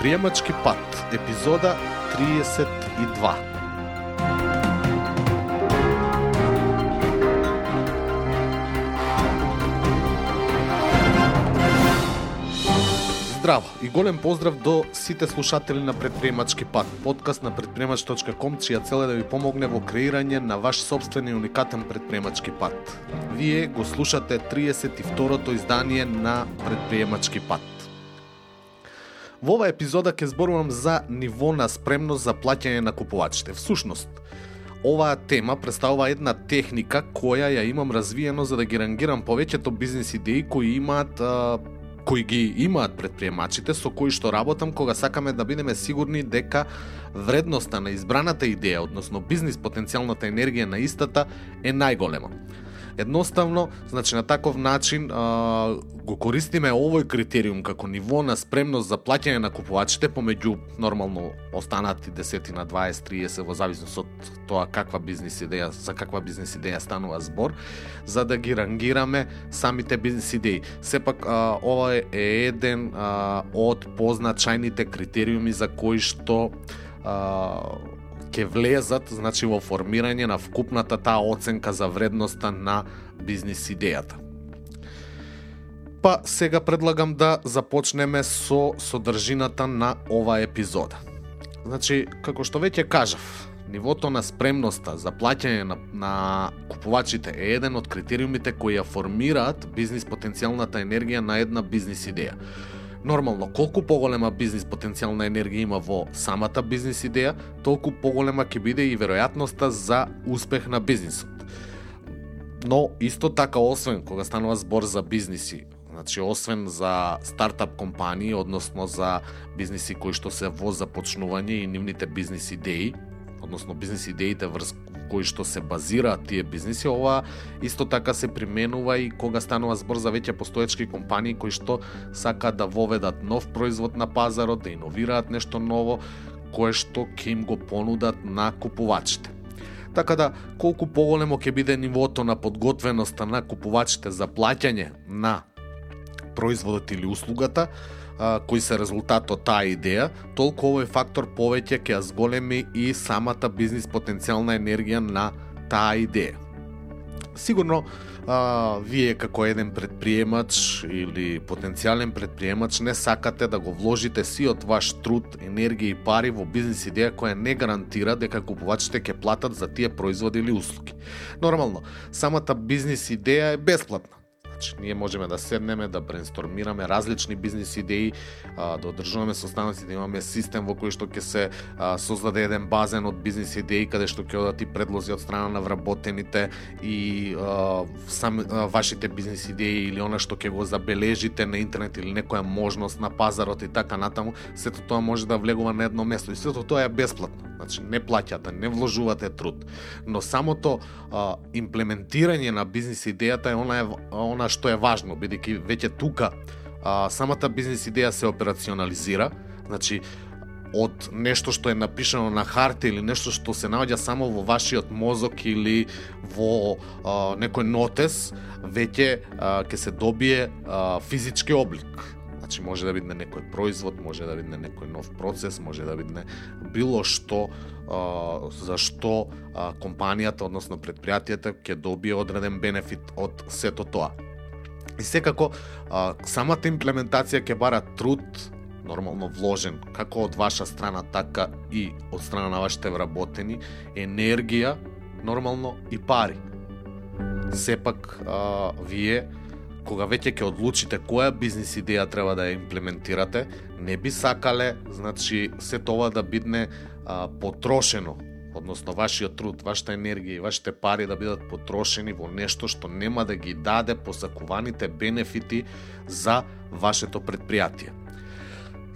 Предприемачки пат, епизода 32. Здраво и голем поздрав до сите слушатели на Предприемачки пат, подкаст на предприемач.ком, чија цел е да ви помогне во креирање на ваш собствен и уникатен предприемачки пат. Вие го слушате 32-то издание на Предприемачки пат. Во оваа епизода ќе зборувам за ниво на спремност за плаќање на купувачите. Всушност, оваа тема представува една техника која ја имам развиено за да ги рангирам повеќето бизнис идеи кои имаат кои ги имаат предприемачите со кои што работам кога сакаме да бидеме сигурни дека вредноста на избраната идеја, односно бизнис потенцијалната енергија на истата е најголема. Едноставно, значи на таков начин а, го користиме овој критериум како ниво на спремност за плаќање на купувачите помеѓу нормално останати десетина, 20, 30 во зависност од тоа каква бизнис идеја, за каква бизнис идеја станува збор, за да ги рангираме самите бизнис идеи. Сепак а, ова е еден а, од позначајните критериуми за кои што а, ќе влезат значи во формирање на вкупната таа оценка за вредноста на бизнис идејата. Па сега предлагам да започнеме со содржината на оваа епизода. Значи, како што веќе кажав, нивото на спремноста за плаќање на, на купувачите е еден од критериумите кои ја формираат бизнис потенцијалната енергија на една бизнис идеја. Нормално, колку поголема бизнис потенцијална енергија има во самата бизнис идеја, толку поголема ќе биде и веројатноста за успех на бизнисот. Но исто така освен кога станува збор за бизниси, значи освен за стартап компании, односно за бизниси кои што се во започнување и нивните бизнис идеи, односно бизнес идеите врз кои што се базираат тие бизниси, ова исто така се применува и кога станува збор за веќе постоечки компании кои што сакаат да воведат нов производ на пазарот, да иновираат нешто ново, кое што ќе им го понудат на купувачите. Така да, колку поголемо ќе биде нивото на подготвеноста на купувачите за плаќање на производот или услугата, а, кои се резултат од таа идеја, толку овој фактор повеќе ќе ја зголеми и самата бизнис потенцијална енергија на таа идеја. Сигурно а, вие како еден предприемач или потенцијален предприемач не сакате да го вложите сиот ваш труд, енергија и пари во бизнис идеја која не гарантира дека купувачите ќе платат за тие производи или услуги. Нормално, самата бизнис идеја е бесплатна Значи, ние можеме да седнеме, да брейнстормираме различни бизнис идеи, а, да одржуваме состаноци, да имаме систем во кој што ќе се а, создаде еден базен од бизнис идеи каде што ќе одат и предлози од страна на вработените и а, сам, а, вашите бизнис идеи или она што ќе го забележите на интернет или некоја можност на пазарот и така натаму, сето тоа може да влегува на едно место и сето тоа е бесплатно. Значи не плаќате, не вложувате труд, но самото а, имплементирање на бизнис идејата е она, она што е важно, бидејќи веќе тука а, самата бизнис идеја се операционализира, значи од нешто што е напишано на харта или нешто што се наоѓа само во вашиот мозок или во а, некој нотес, веќе ќе се добие а, физички облик. Значи може да биде некој производ, може да биде некој нов процес, може да биде било што а, за што а, компанијата, односно предпријатието ќе добие одреден бенефит од сето тоа. И секако, а, самата имплементација ќе бара труд, нормално вложен, како од ваша страна, така и од страна на вашите вработени, енергија, нормално и пари. Сепак, а, вие, кога веќе ќе одлучите која бизнис идеја треба да ја имплементирате, не би сакале, значи, се тоа да бидне а, потрошено односно вашиот труд, вашата енергија и вашите пари да бидат потрошени во нешто што нема да ги даде посакуваните бенефити за вашето предпријатие.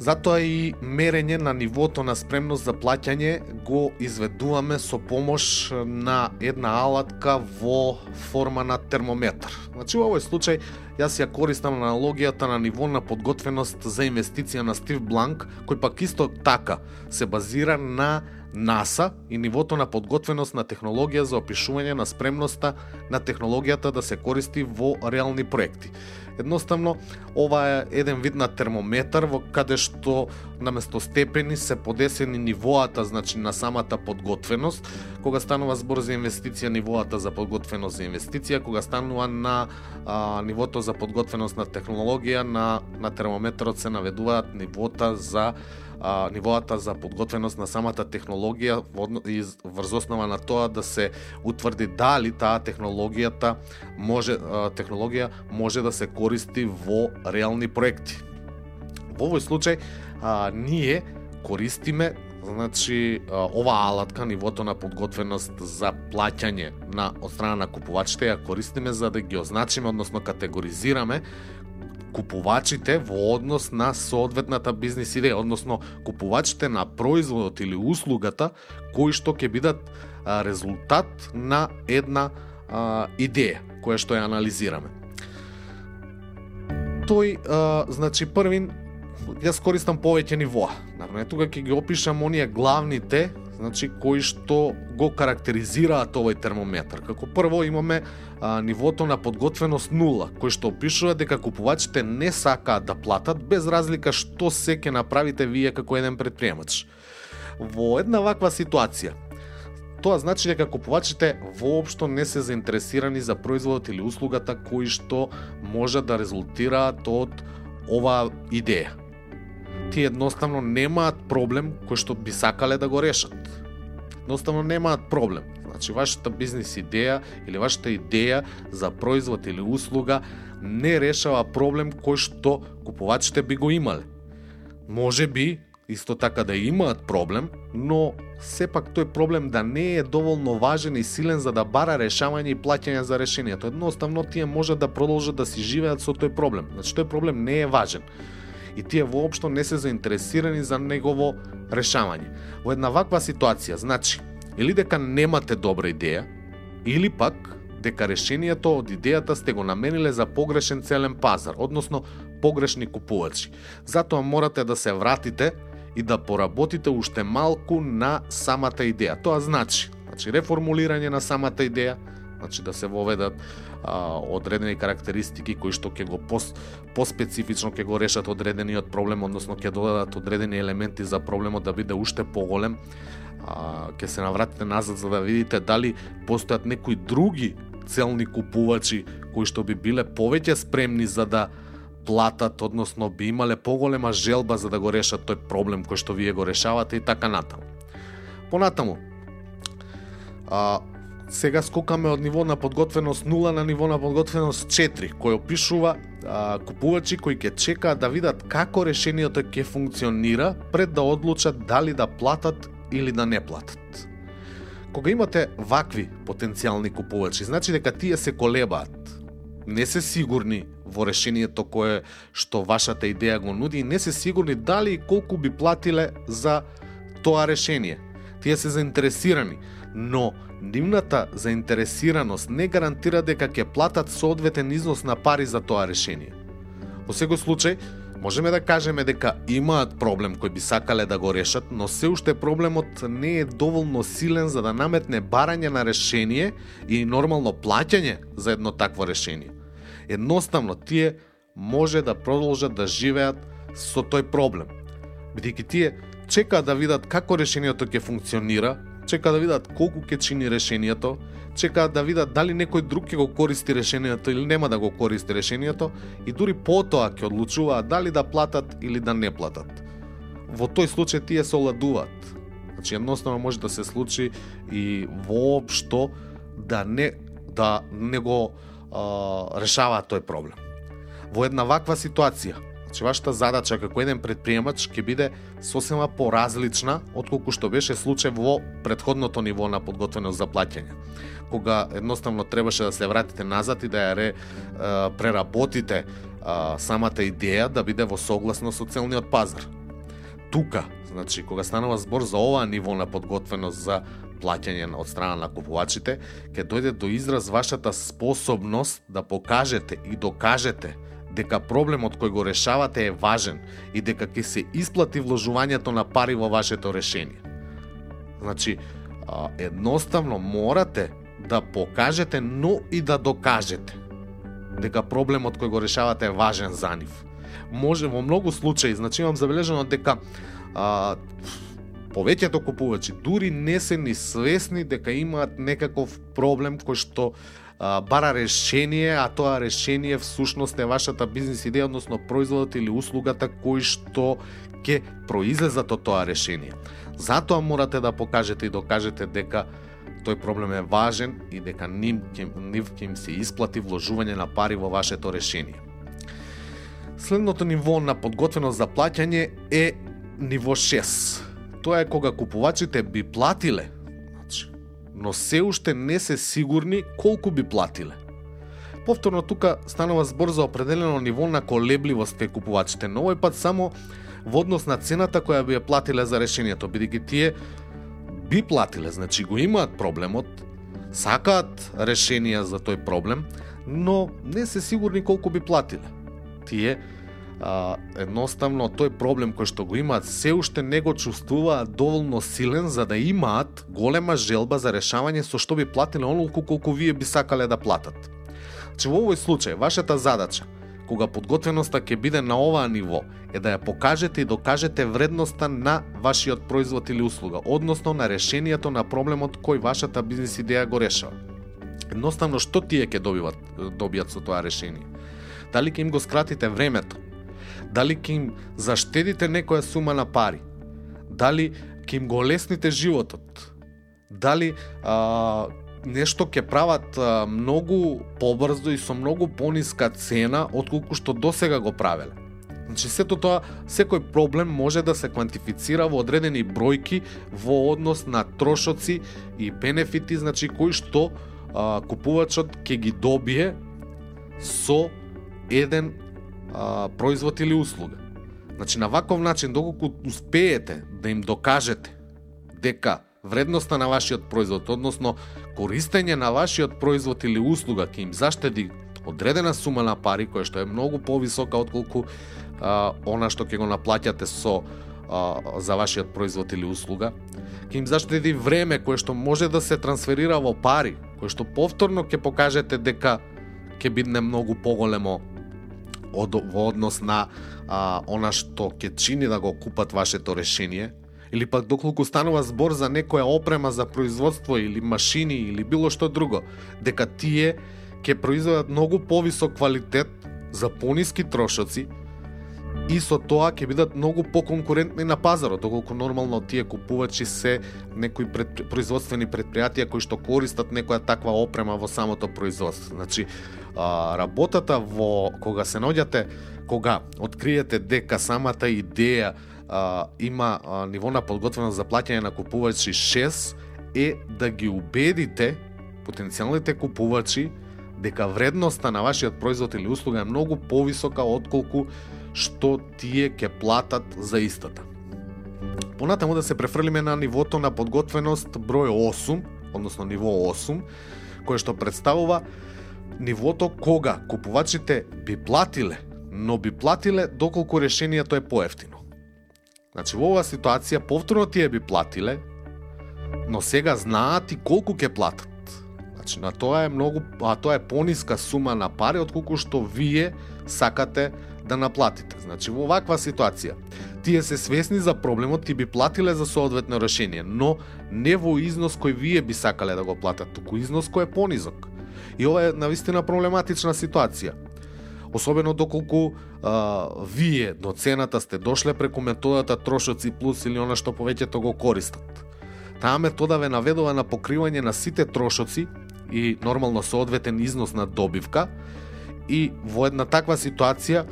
Затоа и мерење на нивото на спремност за плаќање го изведуваме со помош на една алатка во форма на термометар. Значи во овој случај јас ја користам аналогијата на ниво на подготвеност за инвестиција на Стив Бланк, кој пак исто така се базира на НАСА и нивото на подготвеност на технологија за опишување на спремноста на технологијата да се користи во реални проекти. Едноставно, ова е еден вид на термометар во каде што наместо степени се подесени нивоата, значи на самата подготвеност, кога станува збор за инвестиција, нивоата за подготвеност за инвестиција, кога станува на а, нивото за подготвеност на технологија, на, на термометарот се наведуваат нивота за а, нивоата за подготвеност на самата технологија и врз основа на тоа да се утврди дали таа технологијата може а, технологија може да се користи во реални проекти. Во овој случај а, ние користиме значи ова алатка нивото на подготвеност за плаќање на од страна на купувачите ја користиме за да ги означиме, односно категоризираме купувачите во однос на соодветната бизнис идеја, односно купувачите на производот или услугата кои што ќе бидат а, резултат на една а, идеја која што ја анализираме. Тој, а, значи, првин, јас користам повеќе нивоа. Наравно, тука ќе ги опишам оние главните значи кои што го карактеризираат овој термометар. Како прво имаме а, нивото на подготвеност нула, кој што опишува дека купувачите не сакаат да платат без разлика што се ќе направите вие како еден предприемач. Во една ваква ситуација, тоа значи дека купувачите воопшто не се заинтересирани за производот или услугата кои што може да резултираат од оваа идеја тие едноставно немаат проблем кој што би сакале да го решат. Едноставно немаат проблем. Значи, вашата бизнес идеја или вашата идеја за производ или услуга не решава проблем кој што купувачите би го имале. Може би, исто така да имаат проблем, но сепак тој проблем да не е доволно важен и силен за да бара решавање и плаќање за решението. Едноставно тие може да продолжат да си живеат со тој проблем. Значи тој проблем не е важен и тие воопшто не се заинтересирани за негово решавање. Во една ваква ситуација, значи, или дека немате добра идеја, или пак дека решението од идејата сте го намениле за погрешен целен пазар, односно погрешни купувачи. Затоа морате да се вратите и да поработите уште малку на самата идеја. Тоа значи, значи реформулирање на самата идеја, значи да се воведат а, одредени карактеристики кои што ќе го пос, поспецифично ќе го решат одредениот проблем, односно ќе додадат одредени елементи за проблемот да биде уште поголем. А, ќе се навратите назад за да видите дали постојат некои други целни купувачи кои што би биле повеќе спремни за да платат, односно би имале поголема желба за да го решат тој проблем кој што вие го решавате и така натаму. Понатаму, а, сега скокаме од ниво на подготвеност 0 на ниво на подготвеност 4, кој опишува а, купувачи кои ќе чекаат да видат како решението ќе функционира пред да одлучат дали да платат или да не платат. Кога имате вакви потенцијални купувачи, значи дека тие се колебаат. Не се сигурни во решението кое што вашата идеја го нуди не се сигурни дали и колку би платиле за тоа решение. Тие се заинтересирани, но нивната заинтересираност не гарантира дека ќе платат соодветен износ на пари за тоа решение. Во секој случај, можеме да кажеме дека имаат проблем кој би сакале да го решат, но се уште проблемот не е доволно силен за да наметне барање на решение и нормално плаќање за едно такво решение. Едноставно, тие може да продолжат да живеат со тој проблем. Бидејќи тие Чека да видат како решението ќе функционира, чека да видат колку ќе чини решението, чека да видат дали некој друг ќе го користи решението или нема да го користи решението и дури потоа ќе одлучуваат дали да платат или да не платат. Во тој случај тие се оладуваат. Значи едноставно може да се случи и воопшто да не да не го а, решава тој проблем. Во една ваква ситуација, Значи, вашата задача како еден предприемач ќе биде сосема поразлична од колку што беше случај во предходното ниво на подготвеност за плаќање. Кога едноставно требаше да се вратите назад и да ја ре, преработите самата идеја да биде во согласно со целниот пазар. Тука, значи, кога станува збор за ова ниво на подготвеност за плаќање од страна на купувачите, ќе дојде до израз вашата способност да покажете и докажете дека проблемот кој го решавате е важен и дека ќе се исплати вложувањето на пари во вашето решение. Значи, едноставно морате да покажете, но и да докажете. дека проблемот кој го решавате е важен за нив. Може во многу случаи, значи имам забележано дека а, повеќето купувачи дури не се ни свесни дека имаат некаков проблем кој што бара решение, а тоа решение всушност е вашата бизнис идеја, односно производот или услугата кој што ќе произлезат од тоа решение. Затоа морате да покажете и докажете дека тој проблем е важен и дека нив ќе, нив ќе им се исплати вложување на пари во вашето решение. Следното ниво на подготвеност за плаќање е ниво 6. Тоа е кога купувачите би платиле но се уште не се сигурни колку би платиле. Повторно тука станува збор за определено ниво на колебливост кај купувачите, но овој пат само во однос на цената која би ја платиле за решението, бидејќи тие би платиле, значи го имаат проблемот, сакаат решенија за тој проблем, но не се сигурни колку би платиле. Тие а, едноставно тој проблем кој што го имаат се уште не го чувствуваат доволно силен за да имаат голема желба за решавање со што би платиле онолку колку вие би сакале да платат. Че во овој случај вашата задача кога подготвеноста ќе биде на оваа ниво е да ја покажете и докажете вредноста на вашиот производ или услуга, односно на решението на проблемот кој вашата бизнис идеја го решава. Едноставно што тие ќе добиват добијат со тоа решение? Дали ќе им го скратите времето? Дали ќе им заштедите некоја сума на пари? Дали ќе им го лесните животот? Дали а, нешто ќе прават а, многу побрзо и со многу пониска цена отколку што досега го правеле? Значи, сето тоа, секој проблем може да се квантифицира во одредени бројки во однос на трошоци и бенефити, значи кои што а, купувачот ќе ги добие со еден а, производ или услуга. Значи, на ваков начин, доколку успеете да им докажете дека вредноста на вашиот производ, односно користење на вашиот производ или услуга ќе им заштеди одредена сума на пари, која што е многу повисока отколку а, она што ќе го наплаќате со а, за вашиот производ или услуга, ќе им заштеди време кое што може да се трансферира во пари, кое што повторно ќе покажете дека ќе биде многу поголемо од, во однос на а, она што ќе чини да го купат вашето решение, или пак доколку станува збор за некоја опрема за производство или машини или било што друго, дека тие ќе произведат многу повисок квалитет за пониски трошоци и со тоа ќе бидат многу поконкурентни на пазарот, доколку нормално тие купувачи се некои пред, производствени предпријатија кои што користат некоја таква опрема во самото производство. Значи, а, работата во кога се наоѓате, кога откриете дека самата идеја а, има а, ниво на подготвеност за плаќање на купувачи 6 е да ги убедите потенцијалните купувачи дека вредноста на вашиот производ или услуга е многу повисока отколку што тие ќе платат за истата. Понатаму да се префрлиме на нивото на подготвеност број 8, односно ниво 8, кое што представува нивото кога купувачите би платиле, но би платиле доколку решението е поевтино. Значи во оваа ситуација повторно тие би платиле, но сега знаат и колку ќе платат. Значи на тоа е многу, а тоа е пониска сума на пари од колку што вие сакате да наплатите. Значи во ваква ситуација, тие се свесни за проблемот и би платиле за соодветно решение, но не во износ кој вие би сакале да го платат, туку износ кој е понизок. И ова е навистина проблематична ситуација. Особено доколку а, вие до цената сте дошле преку методата трошоци плюс или она што повеќето го користат. Таа метода ве наведува на покривање на сите трошоци и нормално соодветен износ на добивка и во една таква ситуација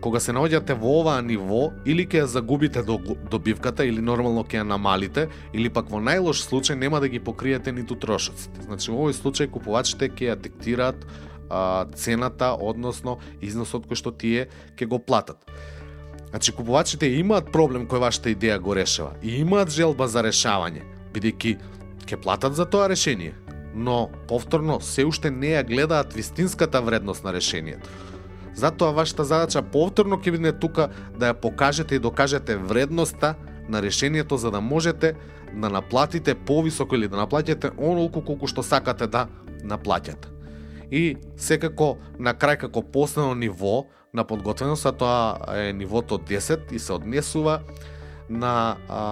кога се наоѓате во оваа ниво, или ќе ја загубите добивката, или нормално ќе ја намалите, или пак во најлош случај нема да ги покриете ниту трошоците. Значи, во овој случај купувачите ќе ја диктираат а, цената, односно износот кој што тие ќе го платат. Значи, купувачите имаат проблем кој вашата идеја го решава и имаат желба за решавање, бидејќи ќе платат за тоа решение, но повторно се уште не ја гледаат вистинската вредност на решението Затоа вашата задача повторно ќе биде тука да ја покажете и докажете вредноста на решението за да можете да наплатите повисоко или да наплатите онолку колку што сакате да наплатите. И секако на крај како последно ниво на подготвеност, а тоа е нивото 10 и се однесува на а,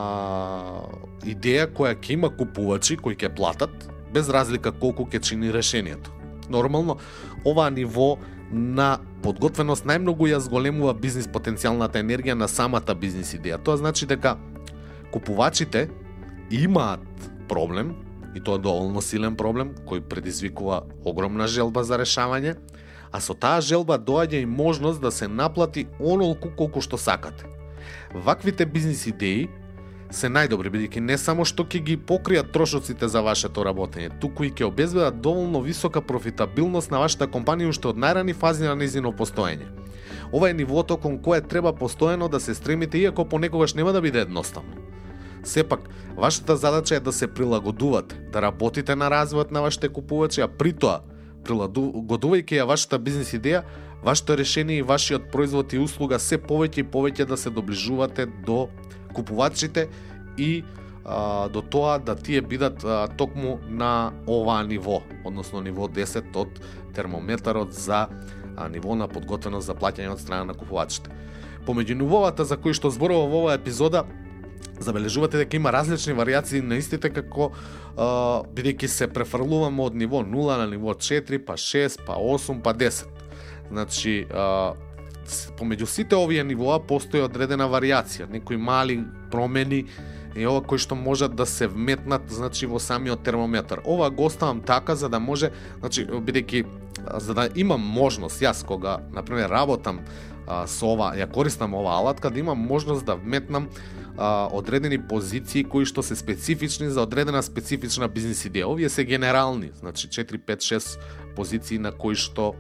идеја која ќе има купувачи кои ќе платат, без разлика колку ќе чини решението. Нормално, ова ниво на подготвеност најмногу ја зголемува бизнис потенцијалната енергија на самата бизнис идеја. Тоа значи дека купувачите имаат проблем, и тоа е доволно силен проблем, кој предизвикува огромна желба за решавање, а со таа желба доаѓа и можност да се наплати онолку колку што сакате. Ваквите бизнис идеи се најдобри, бидејќи не само што ќе ги покријат трошоците за вашето работење, туку и ќе обезбедат доволно висока профитабилност на вашата компанија уште од најрани фази на нејзино постоење. Ова е нивото кон кое треба постојано да се стремите, иако понекогаш нема да биде едноставно. Сепак, вашата задача е да се прилагодувате, да работите на развојот на вашите купувачи, а при тоа, прилагодувајќи ја вашата бизнес идеја, вашето решение и вашиот производ и услуга се повеќе и повеќе да се доближувате до купувачите и а, до тоа да тие бидат а, токму на оваа ниво, односно ниво 10 од термометарот за а, ниво на подготвеност за плаќање од страна на купувачите. Помеѓу нивовата за кои што зборува во оваа епизода, забележувате дека има различни вариации на истите како бидејќи се префрлуваме од ниво 0 на ниво 4, па 6, па 8, па 10. Значи, а, помеѓу сите овие нивоа постои одредена вариација, некои мали промени и ова кои што можат да се вметнат значи во самиот термометар. Ова го оставам така за да може, значи бидејќи за да имам можност јас кога на пример работам а, со ова, ја користам ова алатка да имам можност да вметнам а, одредени позиции кои што се специфични за одредена специфична бизнис идеја. Овие се генерални, значи 4, 5, 6 позиции на кои што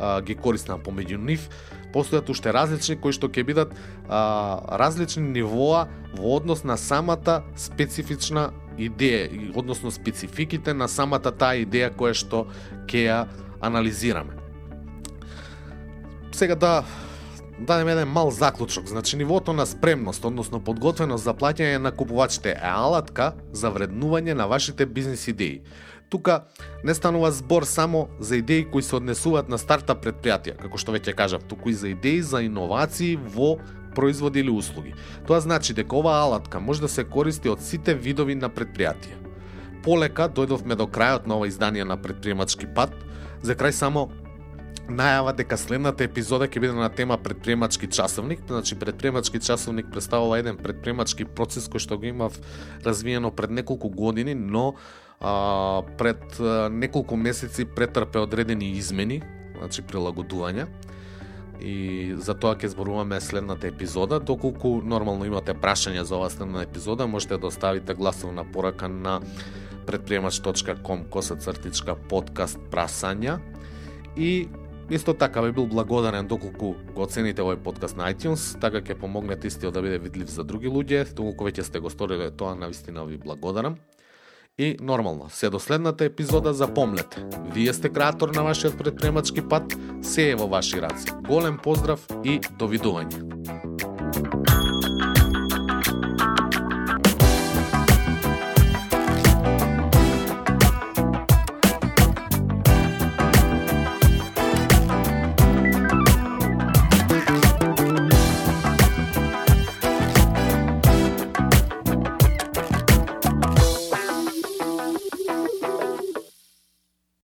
а, ги користам помеѓу нив постојат уште различни кои што ќе бидат а, различни нивоа во однос на самата специфична идеја, односно спецификите на самата таа идеја која што ќе ја анализираме. Сега да, да дадем еден мал заклучок. Значи, нивото на спремност, односно подготвеност за плаќање на купувачите е алатка за вреднување на вашите бизнес идеи. Тука не станува збор само за идеи кои се однесуваат на старта предпријатија, како што веќе кажав, туку и за идеи за иновации во производи или услуги. Тоа значи дека оваа алатка може да се користи од сите видови на предпријатија. Полека дојдовме до крајот на ова издание на предприемачки пат, за крај само најава дека следната епизода ќе биде на тема предприемачки часовник. Значи предприемачки часовник представува еден предприемачки процес кој што го имав развиено пред неколку години, но а, пред а, неколку месеци претрпе одредени измени, значи прилагодувања и за тоа ќе зборуваме следната епизода. Доколку нормално имате прашања за оваа следна епизода, можете да оставите гласовна порака на предприемач.com косацртичка подкаст прасања и Исто така би бил благодарен доколку го оцените овој подкаст на iTunes, така ќе помогнете истиот да биде видлив за други луѓе, доколку веќе сте го сториле тоа, навистина ви благодарам. И нормално, се до следната епизода запомнете. Вие сте креатор на вашиот предпремачки пат, се е во ваши раци. Голем поздрав и довидување.